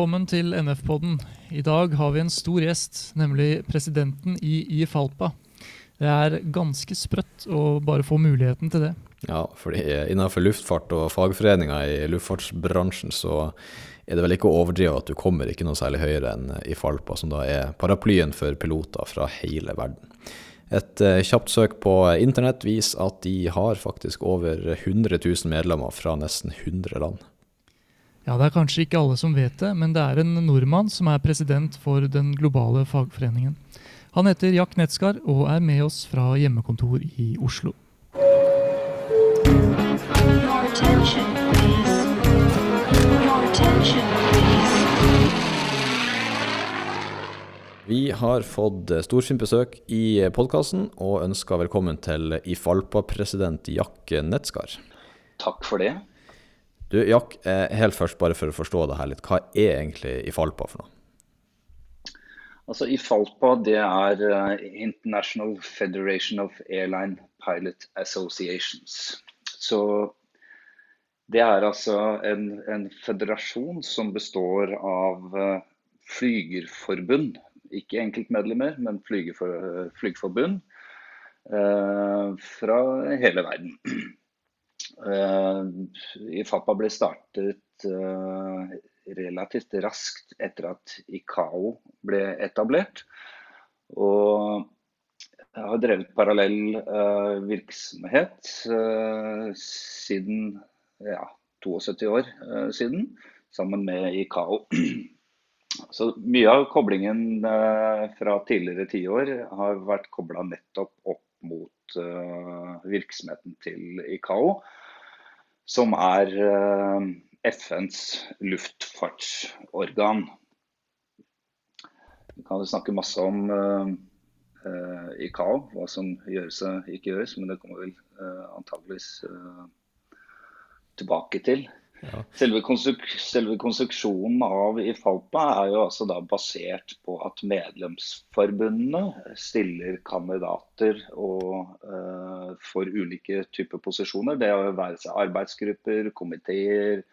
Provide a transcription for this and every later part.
Velkommen til NF-podden. I dag har vi en stor gjest, nemlig presidenten i IFALPA. Det er ganske sprøtt å bare få muligheten til det. Ja, fordi innenfor luftfart og fagforeninger i luftfartsbransjen så er det vel ikke å overdrive at du kommer ikke noe særlig høyere enn IFALPA, som da er paraplyen for piloter fra hele verden. Et uh, kjapt søk på internett viser at de har faktisk over 100 000 medlemmer fra nesten 100 land. Ja, Det er kanskje ikke alle som vet det, men det er en nordmann som er president for den globale fagforeningen. Han heter Jack Netskar og er med oss fra hjemmekontor i Oslo. Vi har fått storfint besøk i podkasten og ønsker velkommen til IFALPA-president Jack Netskar. Takk for det. Du, Jack, eh, helt først bare for å forstå det her litt. Hva er egentlig IFALPA for noe? Altså IFALPA det er uh, International Federation of Airline Pilot Associations. Så det er altså en, en federasjon som består av uh, flygerforbund. Ikke enkeltmedlemmer, men flygerforbund fra hele verden. Uh, IFAPA ble startet uh, relativt raskt etter at ICAO ble etablert. Og jeg har drevet parallell uh, virksomhet siden ja, 72 år siden, sammen med ICAO. Så mye av koblingen fra tidligere tiår har vært kobla nettopp opp mot virksomheten til ICAO som er eh, FNs luftfartsorgan. Vi kan snakke masse om uh, uh, ICAO, hva som gjøres og ikke gjøres, men det kommer vel uh, antageligvis tilbake til. Selve, konstruk selve, konstruksjonen av IFALPA er jo altså da basert på at medlemsforbundene stiller kandidater og, uh, for ulike typer posisjoner. Det å være seg arbeidsgrupper, komiteer,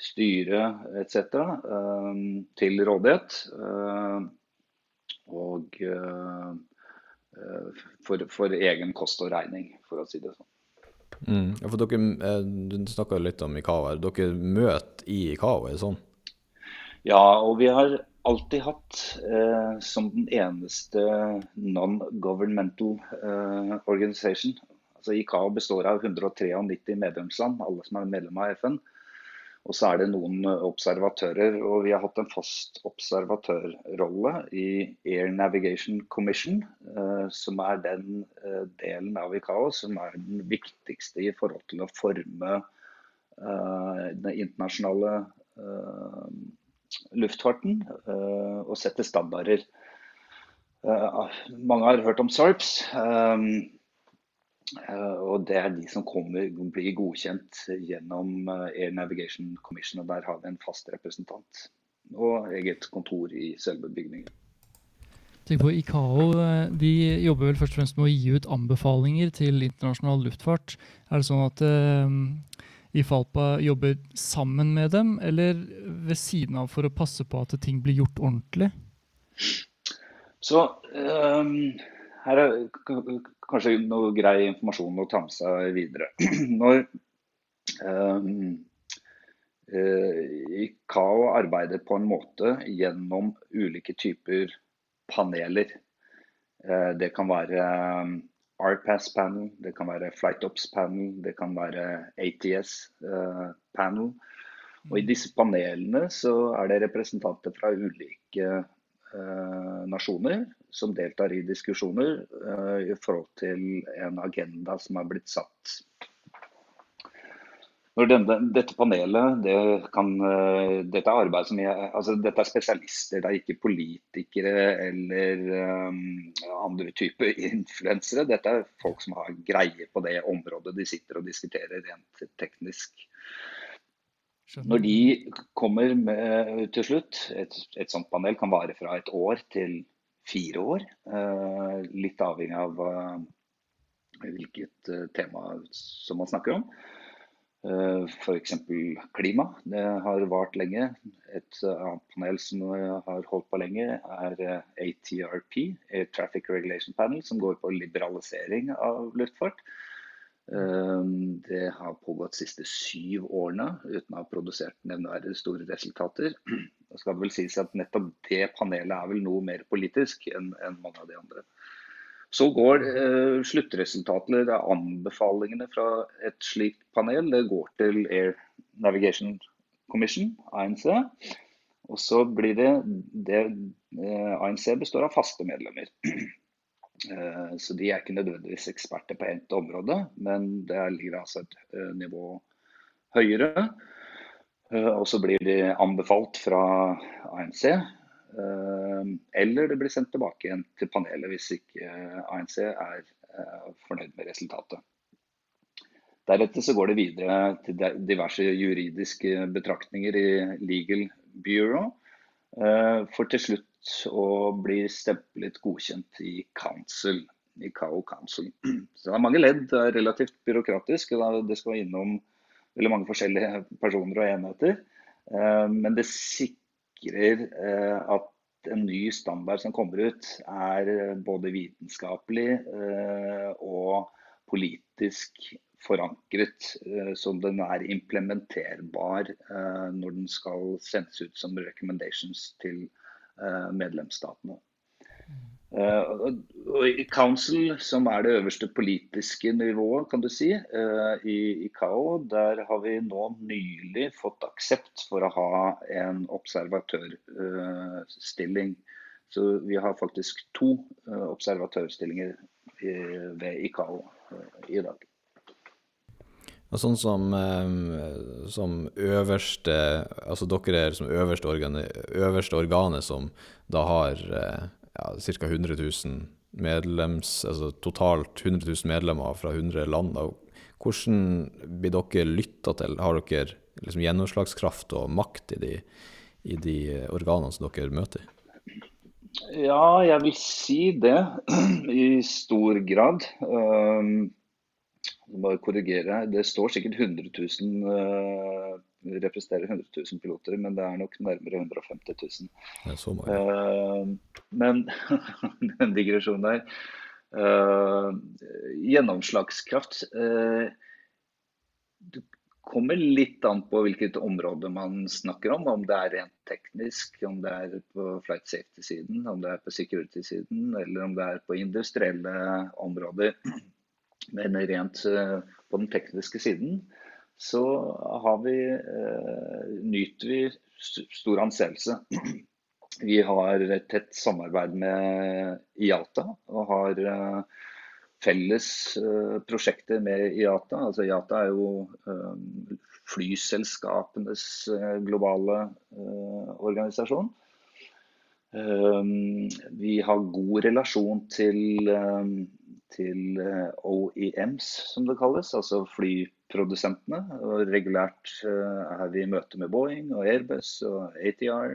styre etc. Uh, til rådighet. Uh, og for, for egen kost og regning, for å si det sånn. Mm. Ja, for dere, eh, Du snakka litt om her. Dere møter i ICAO, er det sånn? Ja, og vi har alltid hatt eh, som den eneste non-governmental eh, organization. Altså ICAO består av 193 medlemsland, alle som er medlem av FN. Og så er det noen eh, observatører. Og vi har hatt en fast observatørrolle i Air Navigation Commission, eh, som er den eh, delen av ICAO som er den viktigste i forhold til å forme den internasjonale luftfarten og sette standarder. mange har hørt om SARPS. Eh, og Det er de som kommer, blir godkjent gjennom eh, Air Navigation Commission. og Der har vi en fast representant og eget kontor i selve bygningen. Tenk på ICAO eh, de jobber vel først og fremst med å gi ut anbefalinger til internasjonal luftfart. Er det sånn at IFALPA jobber sammen med dem, eller ved siden av for å passe på at ting blir gjort ordentlig? Så um, her er kanskje noe grei informasjon å ta med seg videre. Når um, ICAO arbeider på en måte gjennom ulike typer paneler. Uh, det kan være um, RPAS panel, det kan være FlightOps panel, det kan være ATS uh, panel. Og I disse panelene så er det representanter fra ulike nasjoner som deltar i diskusjoner uh, i forhold til en agenda som er blitt satt. Når denne, dette panelet, det kan, uh, dette, er arbeid som jeg, altså dette er spesialister, det er ikke politikere eller um, andre typer influensere. Dette er folk som har greie på det området de sitter og diskuterer rent teknisk. Når de kommer med, til slutt, et, et sånt panel kan vare fra et år til fire år. Eh, litt avhengig av, hvilket tema som man snakker om. Eh, F.eks. klima. Det har vart lenge. Et annet panel som har holdt på lenge, er eh, ATRP, Air Traffic Regulation Panel, som går på liberalisering av luftfart. Eh, det har pågått de siste syv årene uten å ha produsert nevneverdig store resultater. Skal det vel sies at nettopp det panelet er vel noe mer politisk enn mange av de andre. Så går eh, det er anbefalingene fra et slikt panel, det går til Air Navigation Commission, ANC. Og så blir det, det eh, ANC består av faste medlemmer. Eh, så de er ikke nødvendigvis eksperter på ett område, men det ligger altså et eh, nivå høyere. Eh, og så blir de anbefalt fra ANC Eh, eller det blir sendt tilbake igjen til panelet hvis ikke eh, ANC er fornøyd med resultatet. Deretter så går det videre til diverse juridiske betraktninger i Legal Bureau. For til slutt å bli stemplet godkjent i Council. I Kao Council. Så det er mange ledd, det er relativt byråkratisk. Det skal innom veldig mange forskjellige personer og enheter. Men det sikrer eh, at en ny standard som kommer ut, er eh, både vitenskapelig eh, og politisk forankret, så den er implementerbar når den skal sendes ut som recommendations til medlemsstatene. Uh, I Council, som er det øverste politiske nivået kan du si, uh, i ICAO, der har vi nå nylig fått aksept for å ha en observatørstilling. Så vi har faktisk to observatørstillinger i, ved ICAO i dag. Sånn som, som, øverste Altså dere er som øverste, organe øverste organet som da har ja, ca. 100 000 medlems, altså totalt 100 000 medlemmer fra 100 land. Hvordan blir dere lytta til? Har dere liksom gjennomslagskraft og makt i de, i de organene som dere møter? Ja, jeg vil si det. I stor grad. Um, bare korrigere. Det står sikkert 100 000 uh, representerer 100 000 piloter, men det er nok nærmere 150 000. Det er så mange. Uh, men en digresjon der. Uh, gjennomslagskraft uh, Det kommer litt an på hvilket område man snakker om. Om det er rent teknisk, om det er på flight safety-siden, om det er på security-siden, eller om det er på industrielle områder. Men rent på den tekniske siden så vi, eh, nyter vi stor anseelse. Vi har et tett samarbeid med IATA og har eh, felles eh, prosjekter med IATA. Altså IATA er jo flyselskapenes globale organisasjon. Vi har god relasjon til, til OEMs, som det kalles, altså flyprodusentene. Og regulært eh, er vi i møte med Boeing og Airbus og ATR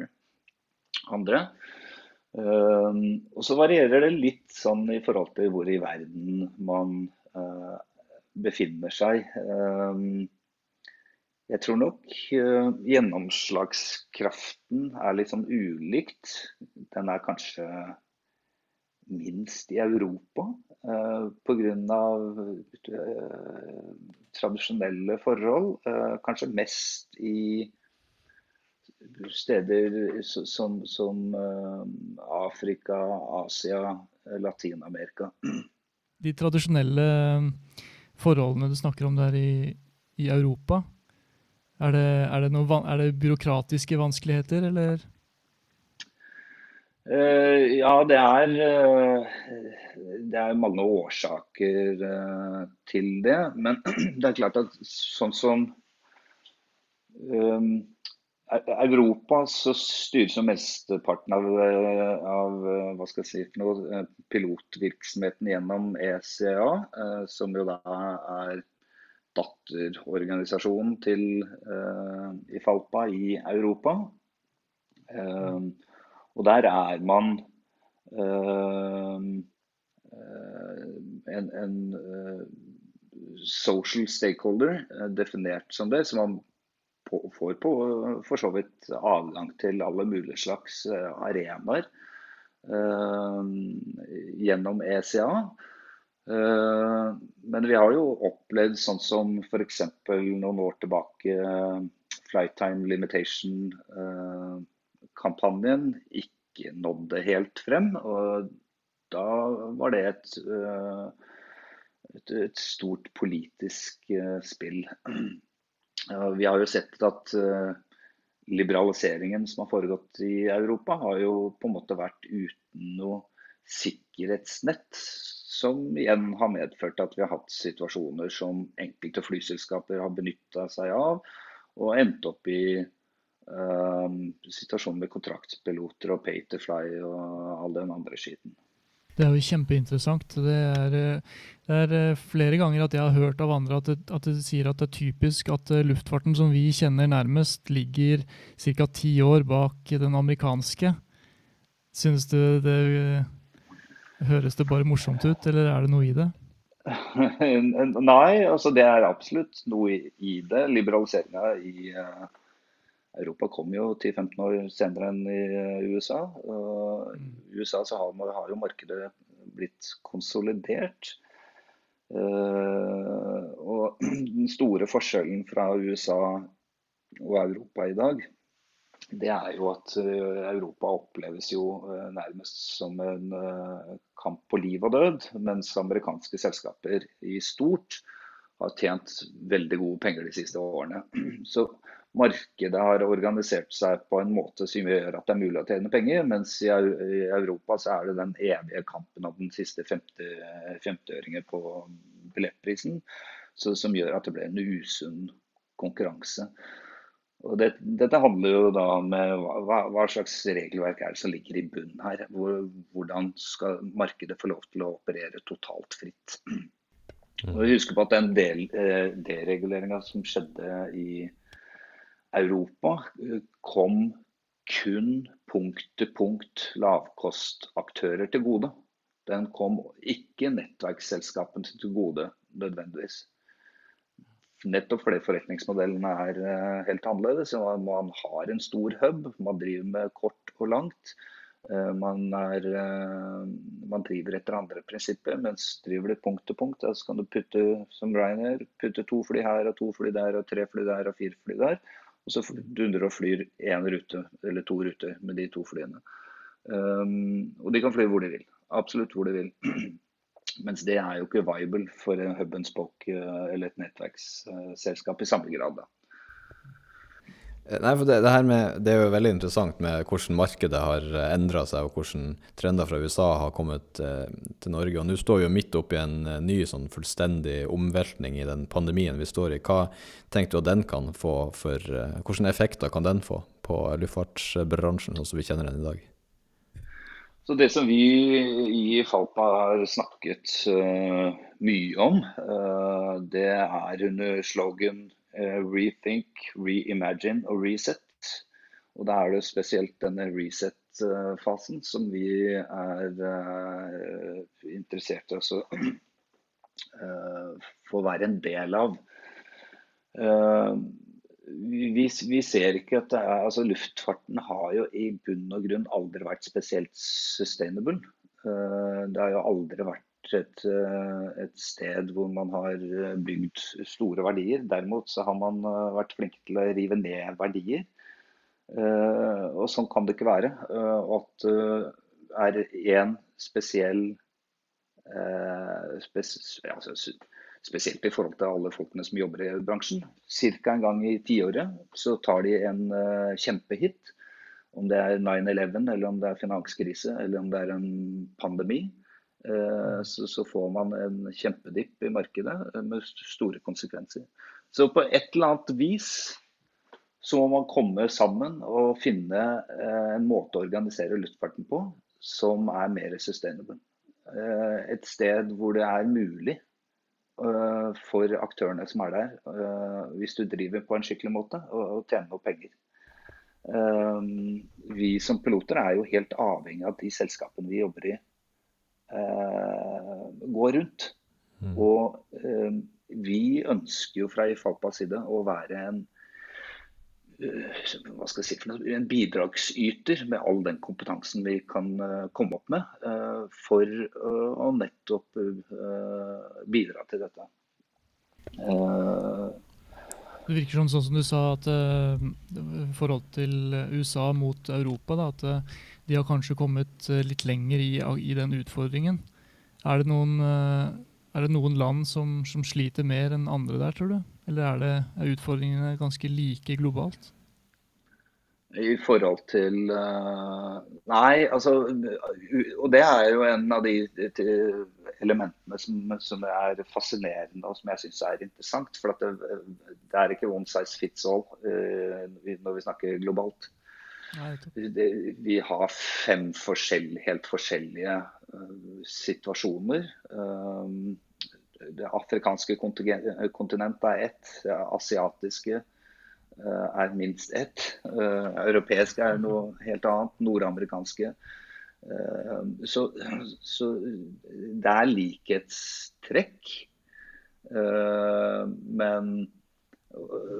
andre. Um, og så varierer det litt sånn i forhold til hvor i verden man befinner seg. Jeg tror nok gjennomslagskraften er litt sånn ulikt. Den er kanskje minst i Europa pga. Uh, tradisjonelle forhold. Uh, kanskje mest i steder som, som uh, Afrika, Asia, Latin-Amerika. De tradisjonelle forholdene du snakker om der i, i Europa, er det, er, det noe, er det byråkratiske vanskeligheter, eller? Uh, ja, det er, uh, det er mange årsaker uh, til det. Men det er klart at sånn som um, Europa så styres jo mesteparten av, av hva skal jeg si for noe, pilotvirksomheten gjennom ECA, som jo da er datterorganisasjonen til IFALPA i Europa. Um, og der er man øh, øh, en, en social stakeholder, definert som det, som man på, får på, for så vidt adgang til alle mulige slags arenaer gjennom ECA. Men vi har jo opplevd sånn som f.eks. noen år tilbake Flight Time Limitation-kampanjen ikke nådde helt frem. og Da var det et, eh, et, et stort politisk eh, spill. Vi har jo sett at eh, liberaliseringen som har foregått i Europa, har jo på en måte vært uten noe sikkerhetsnett. Som igjen har medført at vi har hatt situasjoner som enkelte flyselskaper har benytta seg av og endt opp i situasjonen med kontraktpiloter og pay to fly og all den andre skiten. Det er jo kjempeinteressant. Det er, det er, eh, flere ganger at jeg har hørt av andre at det, at det, sier at det er typisk at eh, luftfarten som vi kjenner nærmest, ligger ca. ti år bak den amerikanske. Synes du det Høres det bare morsomt ut, eller er det noe i det? Nei, altså det er absolutt noe i det. Liberaliseringa i uh, Europa kom jo 10-15 år senere enn i uh, USA. Uh, I USA så har, har, jo markedet blitt konsolidert. Eh, og den store forskjellen fra USA og Europa i dag det er jo at eh, Europa oppleves jo eh, nærmest som en eh, kamp på liv og død, mens amerikanske selskaper i stort har tjent veldig gode penger de siste årene. Så markedet har organisert seg på en måte som gjør at det er mulig å tjene penger, mens i Europa så er det den evige kampen om den siste 50-øringer på billettprisen, som gjør at det blir en usunn konkurranse. Og det, dette handler jo da om hva, hva, slags regelverk er det som ligger i bunnen her. Hvor, hvordan skal markedet få lov til å operere totalt fritt. Og Husk på at den del, eh, dereguleringa som skjedde i Europa, eh, kom kun punkt til punkt lavkostaktører til gode. Den kom ikke nettverksselskapene til gode nødvendigvis nettopp fordi forretningsmodellen er eh, helt annerledes. Man har en stor hub, man driver med kort og langt. Eh, man, er, man driver etter andre prinsipper, mens driver du punkt til punkt, så kan du putte som Ryanair, putte to fly her og to fly der og tre fly der og fire fly der. Og så dundrer og flyr én rute eller to ruter med de to flyene. Um, og de kan fly hvor de vil. Absolutt hvor de vil. Mens det er jo ikke viable for en hub and spoke eh, eller et nettverksselskap i samme grad. da. Eh, nei, for det, det, med, det, er jo veldig interessant med hvordan markedet har eh, endra seg, og hvordan trender fra USA har kommet eh, til Norge. Og Nå står vi jo midt oppi en ny sånn fullstendig omveltning i den pandemien vi står i. Hva tenker du at den kan få for eh, Hvilke effekter kan den få på luftfartsbransjen, sånn som vi kjenner den i dag? Så Det som vi i Falpa har snakket uh, mye om, uh, det er under slogan 'Rethink, Reimagine og Reset'. Og Da er det spesielt denne reset-fasen som vi er interessert i å få være en del av vi, vi, ser ikke at er, altså Luftfarten har jo i bunn og grunn aldri vært spesielt sustainable. Eh, det har jo aldri vært et, eh, et, sted hvor man har bygd store verdier. Derimot så har man eh, vært flinke til å rive ned verdier. Og sånn kan det ikke være. At det er én spesiell spes, altså, spesielt i forhold til alle folkene som jobber i bransjen. Ca. en gang i tiåret så tar de en kjempehit. Om det er 9-11, eller om det er finanskrise, eller om det er en pandemi. Uh, så, får man en kjempedipp i markedet uh, med store konsekvenser. Så på et eller annet vis så må man komme sammen og finne en måte å organisere luftfarten på som er mer sustainable. Et sted hvor det er mulig Eh, for aktørene som er der, eh, hvis du driver på en skikkelig måte å tjene noe penger. Eh, vi som piloter er jo helt avhengig av de selskapene vi jobber i, gå rundt. Mm. Og uh, vi ønsker jo fra IFALPAs side å være en hva skal jeg si, en bidragsyter med all den kompetansen vi kan komme opp med, for å nettopp bidra til dette. Det virker sånn, sånn som du sa, at uh, forhold til USA mot Europa, da, at de har kanskje kommet uh, litt lenger i, i, den utfordringen. Er det noen, uh, er det noen land som, som, sliter mer enn andre der, tror du? Eller er, det, er utfordringene ganske like globalt? I forhold til Nei, altså Og det er jo en av de elementene som, som er fascinerende og som jeg syns er interessant. For det, det, er ikke one size fits all når vi snakker globalt. Vi har fem forskjell, helt forskjellige uh, situasjoner. Um, det afrikanske kontinentet er ett. Det asiatiske uh, er minst ett. europeiske er noe helt annet. Nordamerikanske. Så, så, det er likhetstrekk. Men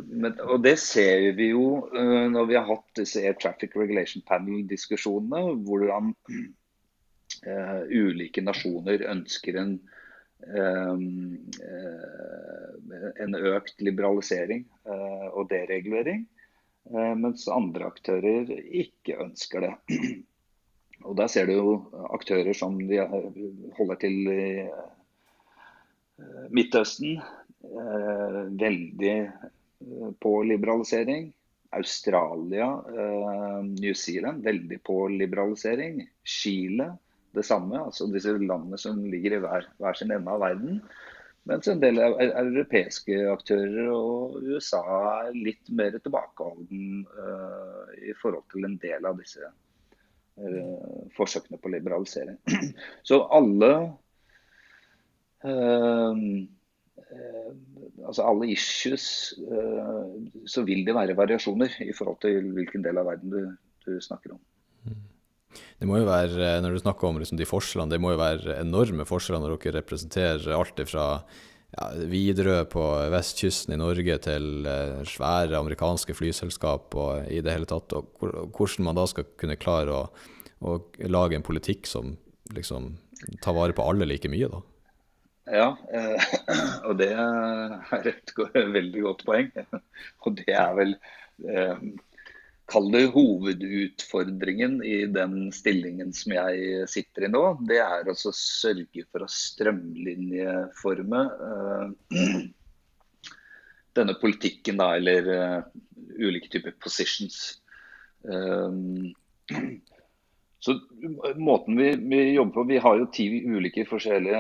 men, og det ser vi jo uh, når vi har hatt disse Air Traffic Regulation Panel-diskusjonene, hvordan uh, ulike nasjoner ønsker en, uh, en økt liberalisering og deregulering, mens andre aktører ikke ønsker det. Og Der ser du jo aktører som de holder til i Midtøsten, veldig på liberalisering. Australia, eh, New Zealand veldig på liberalisering. Chile det samme. altså Disse landene som ligger i hver, hver sin ende av verden. Mens en del europeiske aktører og USA er litt mer tilbakeholden uh, i forhold til en del av disse uh, forsøkene på liberalisering. Så alle Eh, altså alle issues, eh, så vil det være variasjoner i forhold til hvilken del av verden du, du snakker om. Mm. Det må jo være, eh, Når du snakker om liksom de forskjellene, det må jo være enorme forskjeller når dere representerer alt fra ja, Widerøe på vestkysten i Norge til svære amerikanske flyselskap og i det hele tatt. og Hvordan man da skal kunne klare å, å lage en politikk som liksom tar vare på alle like mye. da. Ja, eh, og det er et veldig godt poeng. Og det er vel eh, Kall det hovedutfordringen i den stillingen som jeg sitter i nå. Det er å sørge for å strømlinjeforme eh, denne politikken, da, eller ulike typer positions. Så måten vi, vi, jobber på, vi har jo ti ulike forskjellige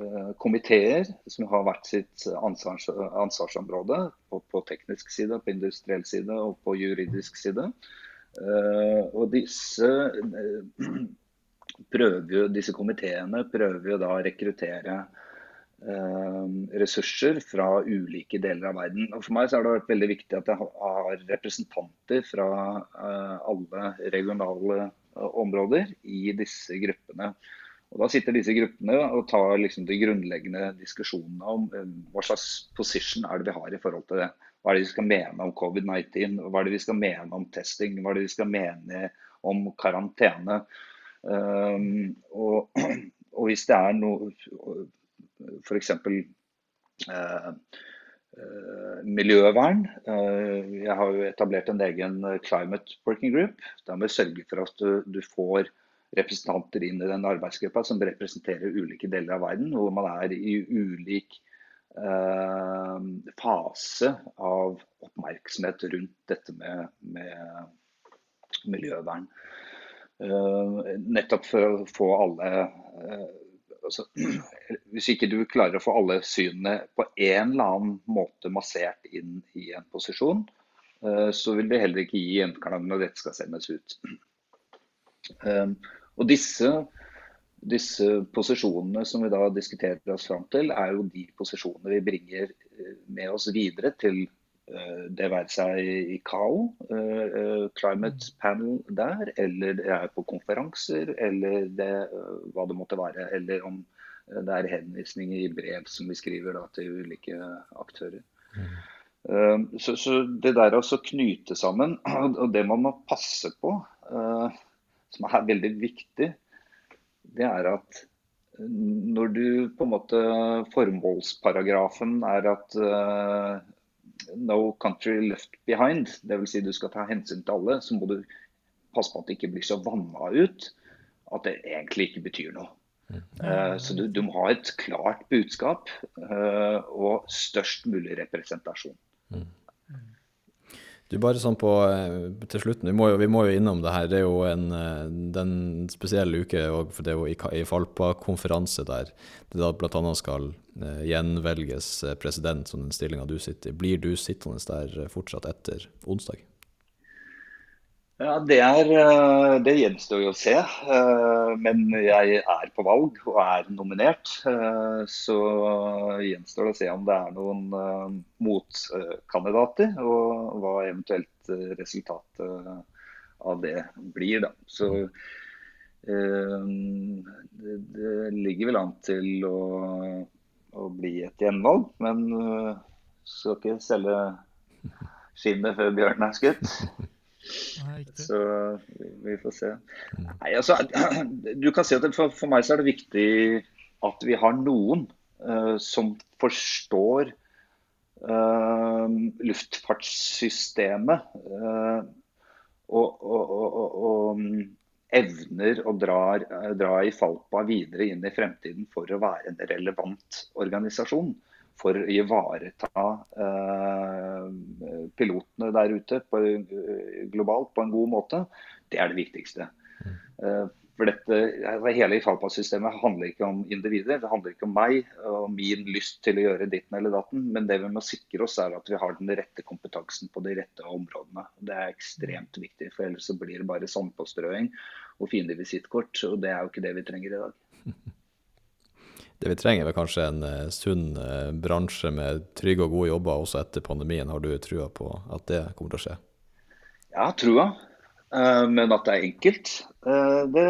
Eh, komiteer som har hvert sitt ansvars, ansvarsområde. På, på, teknisk side, på industriell side og på juridisk side. Uh, og disse, uh, prøver jo, disse komiteene prøver jo da å rekruttere uh, ressurser fra ulike deler av verden. Og For meg så har det vært veldig viktig at jeg har representanter fra alle regionale områder i disse gruppene. Og Da sitter disse gruppene og tar liksom de grunnleggende diskusjonene om eh, hva slags position er det vi har i forhold til det. Hva er det vi skal mene om covid-19, hva er det vi skal mene om testing, hva er det vi skal mene om karantene. Um, og, og, hvis det er noe f.eks. Uh, uh, miljøvern. Uh, jeg har jo etablert en egen climate working group. Der må vi sørge for at du, får representanter inn i den arbeidsgruppa som representerer ulike deler av verden, hvor man er i ulik eh, fase av oppmerksomhet rundt dette med, med miljøvern. Eh, nettopp for å få alle eh, altså, Hvis ikke du klarer å få alle synene på en eller annen måte massert inn i en posisjon, eh, så vil det heller ikke gi gjenklang når dette skal sendes ut. Um, og disse, disse, posisjonene som vi da diskuterer oss fram til, er jo de posisjonene vi bringer eh, med oss videre til det være seg i ICAO, Climate Panel der, eller det er på konferanser, eller det, hva det måtte være. Eller om det er henvisninger i brev som vi skriver da, til ulike aktører. Mm. Så, så, det der å knyte sammen, og det man må passe på, som er veldig viktig, det er at når du på en måte Formålsparagrafen er at no country left behind, dvs. Si du skal ta hensyn til alle, så må du passe på at det ikke blir så vanna ut at det egentlig ikke betyr noe. Uh, så du, du, må ha et klart budskap uh, og størst mulig representasjon. Mm. Du, bare sånn på, eh, til slutten, vi må, jo, vi må, jo, innom det her. Det er jo en, eh, den spesielle uke, for det er jo i, i Falpa-konferanse der det da bl.a. skal uh, gjenvelges president, som den stillinga du sitter i. Blir du sittende der fortsatt etter onsdag? Ja, det, er, eh, det gjenstår jo å se. Eh, men jeg er på valg og er nominert. Eh, så gjenstår det å se om det er noen motkandidater, og hva eventuelt resultatet av det blir. Da. Så det ligger vel an til å, å bli et gjenvalg. Men skal ikke selge skinnet før bjørnen er skutt. Så vi får se. Nei, altså, du kan si at for, for, meg så er det viktig at vi har noen uh, som forstår uh, luftfartssystemet. Uh, og, og, og, og, evner å dra, dra i Falpa videre inn i fremtiden for å være en relevant organisasjon for å ivareta eh, pilotene der ute på, globalt på en god måte, det er det viktigste. Mm. Eh, for dette, altså Hele IFALPA-systemet handler ikke om individer, det handler ikke om meg og min lyst til å gjøre ditten eller datten. Men det vi må sikre oss, er at vi har den rette kompetansen på de rette områdene. Det er ekstremt viktig, for ellers blir det bare sandpåstrøing og fine visittkort. Og det er jo ikke det vi trenger i dag. det vi trenger, er kanskje en uh, sunn uh, bransje med trygge og gode jobber også etter pandemien. Har du trua på at det kommer til å skje? Ja, trua. Uh, men at det er enkelt, det,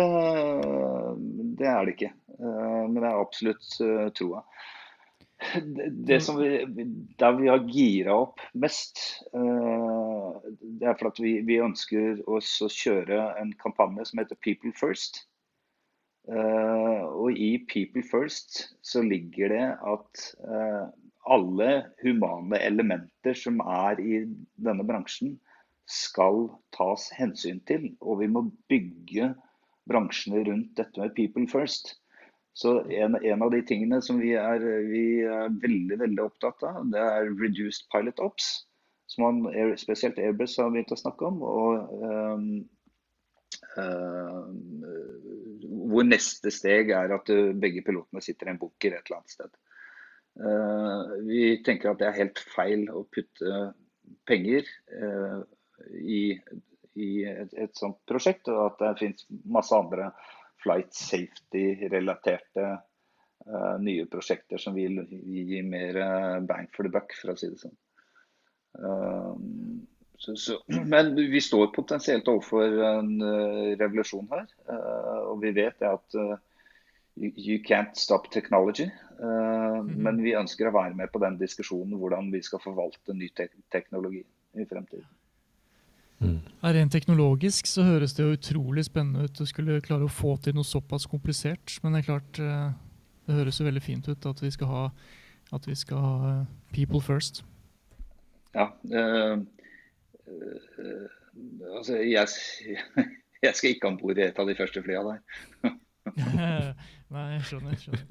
det, er det ikke. men det er absolutt troa. Det, det, som vi, der vi har gira opp mest, det er for at vi, vi ønsker å kjøre en kampanje som heter People First. Uh, og i People First så ligger det at uh, alle humane elementer som er i denne bransjen, skal tas hensyn til. Og vi må bygge bransjene rundt dette med People First. Så en, en av de tingene som vi er, vi er, veldig veldig opptatt av, det er reduced pilot ops. Som man, spesielt Airbus har begynt å snakke om. og um, uh, hvor neste steg er at eh, begge pilotene sitter i en bunker et eller annet sted. Eh, vi tenker at det er helt feil å putte penger eh, i, i et, et, sånt prosjekt, og at det finnes masse andre flight safety-relaterte nye prosjekter som vil gi mer bang for the buck, for å si det sånn. Så, så, men vi står potensielt overfor en uh, revolusjon her. Uh, og vi vet at uh, you can't stop technology. Mm -hmm. Men vi ønsker å være med på den diskusjonen hvordan vi skal forvalte ny te teknologi i fremtiden. Mm. Rent teknologisk så høres det jo utrolig spennende ut å skulle klare å få til noe såpass komplisert. Men det er klart, det høres jo veldig fint ut at vi skal ha, at vi skal ha people first. Ja, altså, jeg, jeg, skal ikke om bord i et av de første flya der. Nei, jeg skjønner. Jeg skjønner.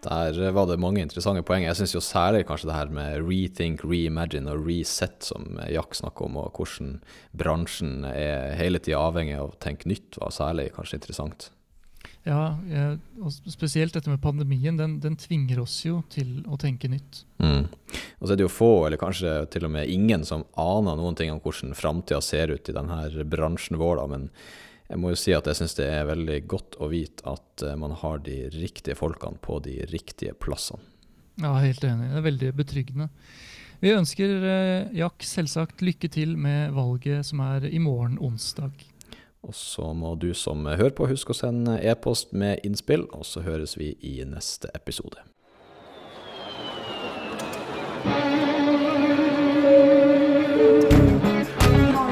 Der var det mange interessante poeng. Jeg syns jo særlig kanskje det her med rethink, reimagine og reset, som Jack snakker om, og hvordan bransjen er hele tida avhengig av å tenke nytt, var særlig kanskje interessant. Ja, og spesielt dette med pandemien. Den, den, tvinger oss jo til å tenke nytt. Mm. Og så er det jo få, eller kanskje til og med ingen, som aner noen ting om hvordan framtida ser ut i denne bransjen vår. Da. Men jeg må jo si at jeg syns det er veldig godt å vite at eh, man har de riktige folkene på de riktige plassene. Ja, helt enig. Det er veldig betryggende. Vi ønsker eh, Jack selvsagt lykke til med valget som er i morgen onsdag. Og så må du som hører på, huske å sende e-post med innspill, og så høres vi i neste episode.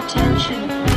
Attention,